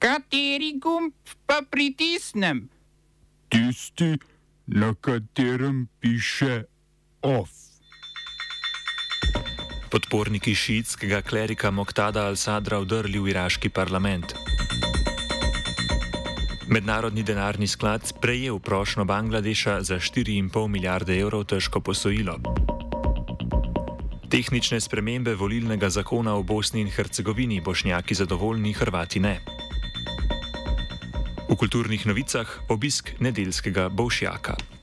Kateri gumb pa pritisnem? Tisti, na katerem piše OF. Podporniki šiitskega klerika Moktada al-Sadra vdrli v iraški parlament. Mednarodni denarni sklad sprejel prošlo Bangladeša za 4,5 milijarde evrov težko posojilo. Tehnične spremembe volilnega zakona v Bosni in Hercegovini bošnjaki zadovoljni, Hrvati ne. Kulturnih novicah obisk nedeljskega Bovšjaka.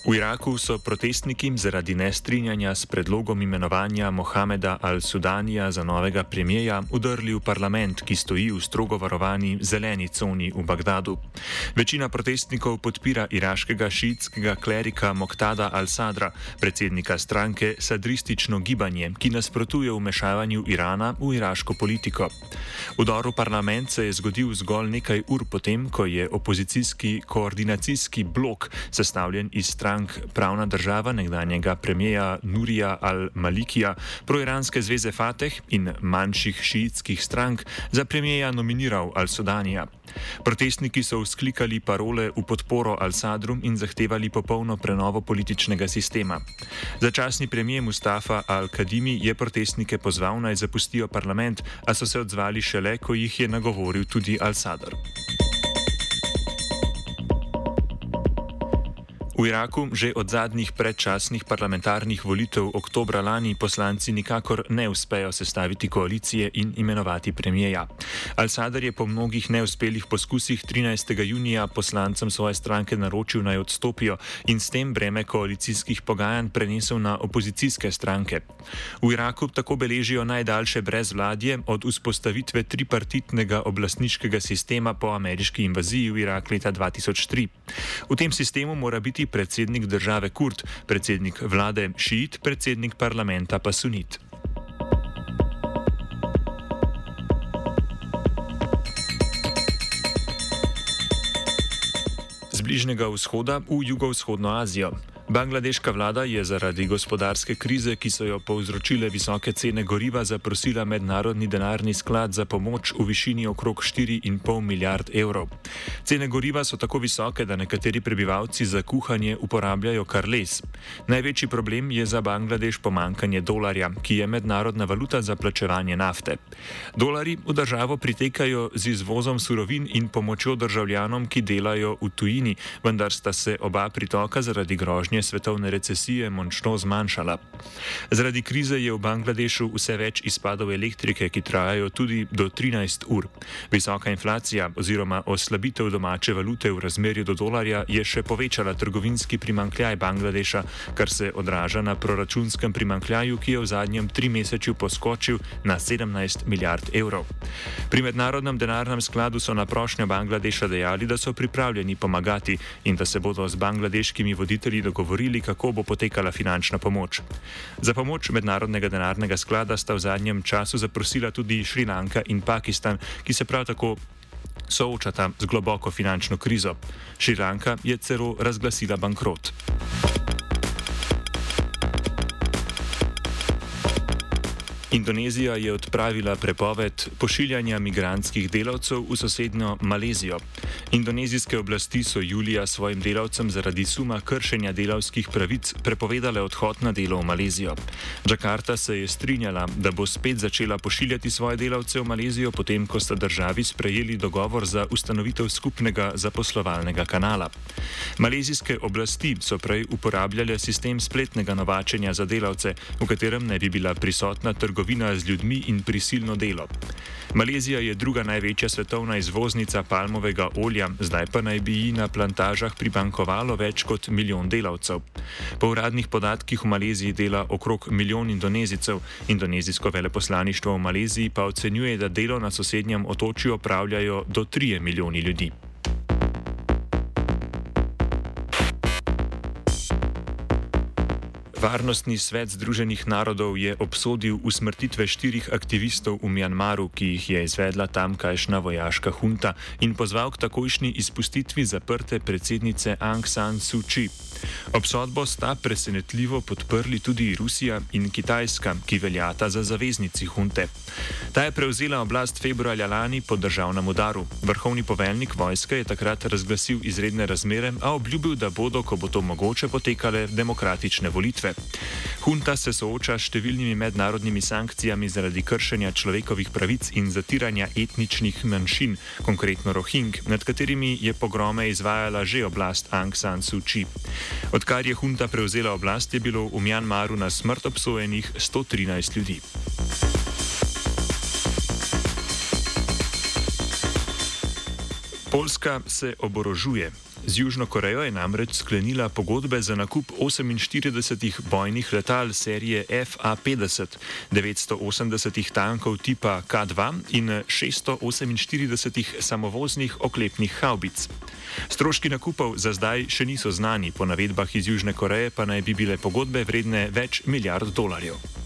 V Iraku so protestniki zaradi nestrinjanja s predlogom imenovanja Mohameda al-Sudanija za novega premijeja udrli v parlament, ki stoji v strogo varovani zeleni coni v Bagdadu. Večina protestnikov podpira iraškega šiitskega klerika Moktada al-Sadra, predsednika stranke Sadristično gibanje, ki nasprotuje vmešavanju Irana v iraško politiko. Udor v parlament se je zgodil zgolj nekaj ur potem, ko je opozicijski koordinacijski blok sestavljen iz strank strank Pravna država nekdanjega premijeja Nurija al-Malikija, proiranske zveze Fateh in manjših šiitskih strank za premijeja nominiral al-Sudanija. Protestniki so vzklikali parole v podporo al-Sadru in zahtevali popolno prenovo političnega sistema. Začasni premijer Mustafa al-Kadimi je protestnike pozval naj zapustijo parlament, a so se odzvali šele, ko jih je nagovoril tudi al-Sadr. V Iraku že od zadnjih predčasnih parlamentarnih volitev oktobra lani poslanci nikakor ne uspejo sestaviti koalicije in imenovati premijeja. Al-Sadr je po mnogih neuspelih poskusih 13. junija poslancem svoje stranke naročil naj odstopijo in s tem breme koalicijskih pogajanj prenesel na opozicijske stranke. V Iraku tako beležijo najdaljše brezvladje od vzpostavitve tripartitnega oblastniškega sistema po ameriški invaziji v Irak leta 2003. V tem sistemu mora biti predsednik države Kurd, predsednik vlade Šiit, predsednik parlamenta pa Sunit. Z bližnjega vzhoda v jugovzhodno Azijo. Bangladeška vlada je zaradi gospodarske krize, ki so jo povzročile visoke cene goriva, zaprosila mednarodni denarni sklad za pomoč v višini okrog 4,5 milijard evrov. Cene goriva so tako visoke, da nekateri prebivalci za kuhanje uporabljajo kar les. Največji problem je za Bangladeš pomankanje dolarja, ki je mednarodna valuta za plačevanje nafte. Dolari v državo pritekajo z izvozom surovin in pomočjo državljanom, ki delajo v tujini, vendar sta se oba pritoka zaradi grožnje tveganje svetovne recesije močno zmanjšala. Zaradi krize je v Bangladešu vse več izpadov elektrike, ki trajajo tudi do 13 ur. Visoka inflacija oziroma oslabitev domače valute v razmerju do dolarja je še povečala trgovinski primankljaj Bangladeša, kar se odraža na proračunskem primankljaju, ki je v zadnjem trimesečju poskočil na 17 milijard evrov. Pri mednarodnem denarnem skladu so na prošnjo Bangladeša dejali, da so pripravljeni pomagati in da se bodo z bangladeškimi voditelji dogovorili dogovorili, kako bo potekala finančna pomoč. Za pomoč mednarodnega denarnega sklada sta v zadnjem času zaprosila tudi Šrilanka in Pakistan, ki se prav tako soočata z globoko finančno krizo. Šrilanka je celo razglasila bankrot. Indonezija je odpravila prepoved pošiljanja migranskih delavcev v sosednjo Malezijo. Indonezijske oblasti so julija svojim delavcem zaradi suma kršenja delavskih pravic prepovedale odhod na delo v Malezijo. Džakarta se je strinjala, da bo spet začela pošiljati svoje delavce v Malezijo, potem ko sta državi sprejeli dogovor za ustanovitev skupnega zaposlovalnega kanala. Malezijske oblasti so prej uporabljale sistem spletnega novačenja za delavce, v katerem ne bi bila prisotna trgovina trgovina z ljudmi in prisilno delo. Malezija je druga največja svetovna izvoznica palmovega olja, zdaj pa naj bi ji na plantažah pribankovalo več kot milijon delavcev. Po uradnih podatkih v Maleziji dela okrog milijon indonezijcev, indonezijsko veleposlaništvo v Maleziji pa ocenjuje, da delo na sosednjem otočju opravljajo do 3 milijoni ljudi. Varnostni svet Združenih narodov je obsodil usmrtitve štirih aktivistov v Mjanmaru, ki jih je izvedla tamkajšnja vojaška hunta in pozval k takojšnji izpustitvi zaprte predsednice Aung San Suu Kyi. Obsodbo sta presenetljivo podprli tudi Rusija in Kitajska, ki veljata za zaveznici hunte. Ta je prevzela oblast februarja lani po državnem udaru. Vrhovni poveljnik vojske je takrat razglasil izredne razmere, a obljubil, da bodo, ko bo to mogoče, potekale demokratične volitve. Hunta se sooča s številnimi mednarodnimi sankcijami zaradi kršenja človekovih pravic in zatiranja etničnih manjšin, konkretno Rohing, nad katerimi je pogrome izvajala že oblast Aung San Suu Kyi. Odkar je hunta prevzela oblast, je bilo v Mjanmaru na smrt obsojenih 113 ljudi. Poljska se oborožuje. Z Južno Korejo je namreč sklenila pogodbe za nakup 48 bojnih letal serije FA-50, 980 tankov tipa K-2 in 648 samovoznih oklepnih haubic. Stroški nakupov za zdaj še niso znani, po navedbah iz Južne Koreje pa naj bi bile pogodbe vredne več milijard dolarjev.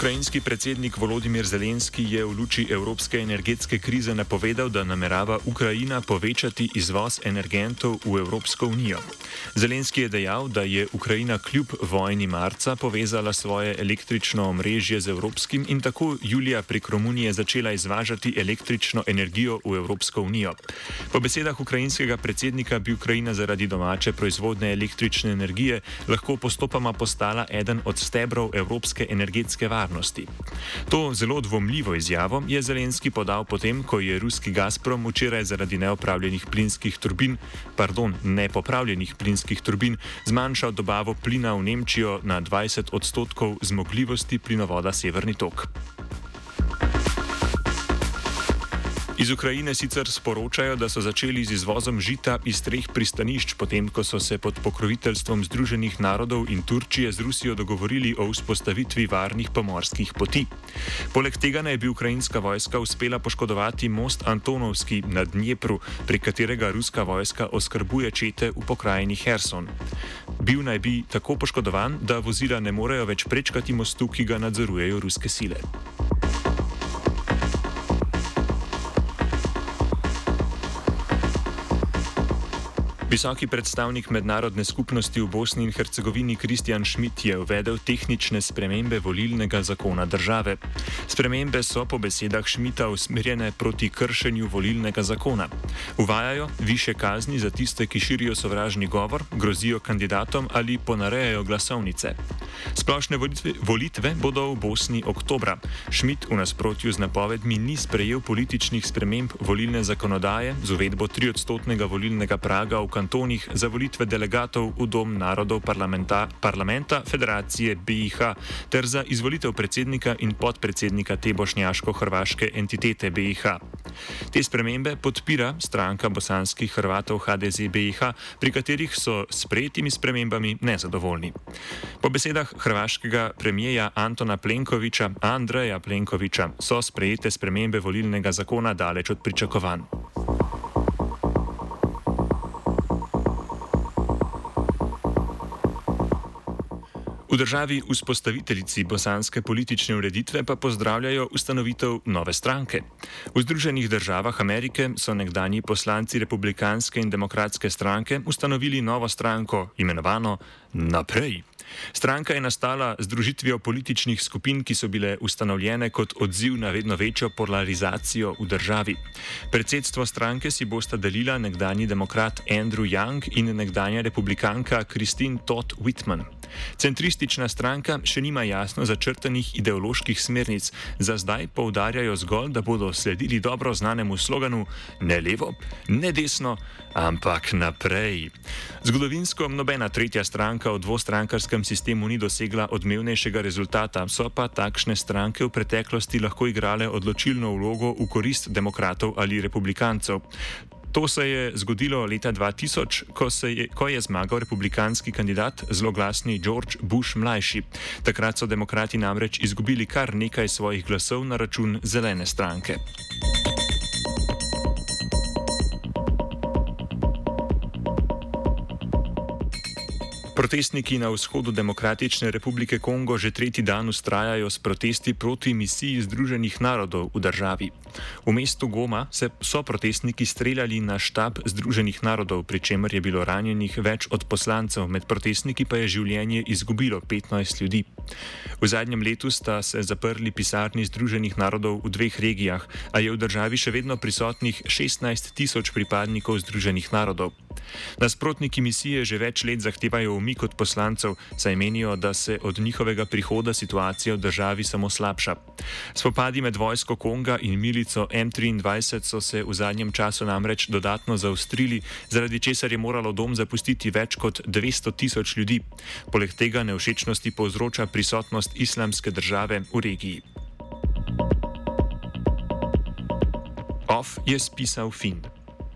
Ukrajinski predsednik Volodimir Zelenski je v luči evropske energetske krize napovedal, da namerava Ukrajina povečati izvoz energentov v Evropsko unijo. Zelenski je dejal, da je Ukrajina kljub vojni marca povezala svoje električno omrežje z evropskim in tako julija prek Romunije začela izvažati električno energijo v Evropsko unijo. Po besedah ukrajinskega predsednika bi Ukrajina zaradi domače proizvodne električne energije lahko postopoma postala eden od stebrov evropske energetske varnosti. To zelo dvomljivo izjavo je Zelenski podal potem, ko je ruski Gazprom včeraj zaradi neopravljenih plinskih turbin, pardon, nepopravljenih plinskih turbin zmanjšal dobavo plina v Nemčijo na 20 odstotkov zmogljivosti plinovoda Severni tok. Iz Ukrajine sicer sporočajo, da so začeli z izvozom žita iz treh pristanišč, potem ko so se pod pokroviteljstvom Združenih narodov in Turčije z Rusijo dogovorili o vzpostavitvi varnih pomorskih poti. Poleg tega naj bi ukrajinska vojska uspela poškodovati most Antonovski na Dnjepru, prek katerega ruska vojska oskrbuje čete v pokrajini Herson. Bil naj bi tako poškodovan, da vozila ne morejo več prečkati mostu, ki ga nadzorujejo ruske sile. Visoki predstavnik mednarodne skupnosti v Bosni in Hercegovini Kristjan Schmidt je uvedel tehnične spremembe volilnega zakona države. Spremembe so po besedah Schmidta usmerjene proti kršenju volilnega zakona. Uvajajo više kazni za tiste, ki širijo sovražni govor, grozijo kandidatom ali ponarejajo glasovnice. Splošne volitve, volitve bodo v Bosni oktobra. Schmidt v nasprotju z napovedmi ni sprejel političnih sprememb volilne zakonodaje z uvedbo triodstotnega volilnega praga v kantonih za volitve delegatov v Dom narodov parlamenta, parlamenta Federacije BIH ter za izvolitev predsednika in podpredsednika te bošnjaško-hrvaške entitete BIH. Te spremembe podpira stranka bosanskih Hrvatov HDZ BIH, pri katerih so s prejetimi spremembami nezadovoljni. Po besedah hrvaškega premijeja Antona Plenkoviča, Andreja Plenkoviča, so sprejete spremembe volilnega zakona daleč od pričakovanj. V državi vzpostaviteljici bosanske politične ureditve pa pozdravljajo ustanovitev nove stranke. V Združenih državah Amerike so nekdani poslanci republikanske in demokratske stranke ustanovili novo stranko, imenovano Naprej. Stranka je nastala z družitvijo političnih skupin, ki so bile ustanovljene kot odziv na vedno večjo polarizacijo v državi. Predsedstvo stranke si bosta delila nekdani demokrat Andrew Young in nekdanja republikanka Christine Todd Whitman. Centristična stranka še nima jasno začrtanih ideoloških smernic, za zdaj poudarjajo zgolj, da bodo sledili dobro znanemu sloganu: ne levo, ne desno, ampak naprej. Zgodovinsko nobena tretja stranka v dvostrankarskem sistemu ni dosegla odmevnejšega rezultata, so pa takšne stranke v preteklosti lahko igrale odločilno vlogo v korist demokratov ali republikancev. To se je zgodilo leta 2000, ko, je, ko je zmagal republikanski kandidat, zloglasni George Bush mlajši. Takrat so demokrati namreč izgubili kar nekaj svojih glasov na račun zelene stranke. Protestniki na vzhodu Demokratične republike Kongo že tretji dan ustrajajo s protesti proti misiji Združenih narodov v državi. V mestu Goma se so protestniki streljali na štab Združenih narodov, pri čemer je bilo ranjenih več od poslancev, med protestniki pa je življenje izgubilo 15 ljudi. V zadnjem letu sta se zaprli pisarni Združenih narodov v dveh regijah, a je v državi še vedno prisotnih 16 tisoč pripadnikov Združenih narodov. Nasprotniki misije že več let zahtevajo umik od poslancev, saj menijo, da se od njihovega prihoda situacija v državi samo slabša. Spopadi med vojsko Konga in milico M23 so se v zadnjem času namreč dodatno zaustrili, zaradi česar je moralo dom zapustiti več kot 200 tisoč ljudi. Poleg tega nevšečnosti povzroča prisotnost islamske države v regiji. Off je spisal Find.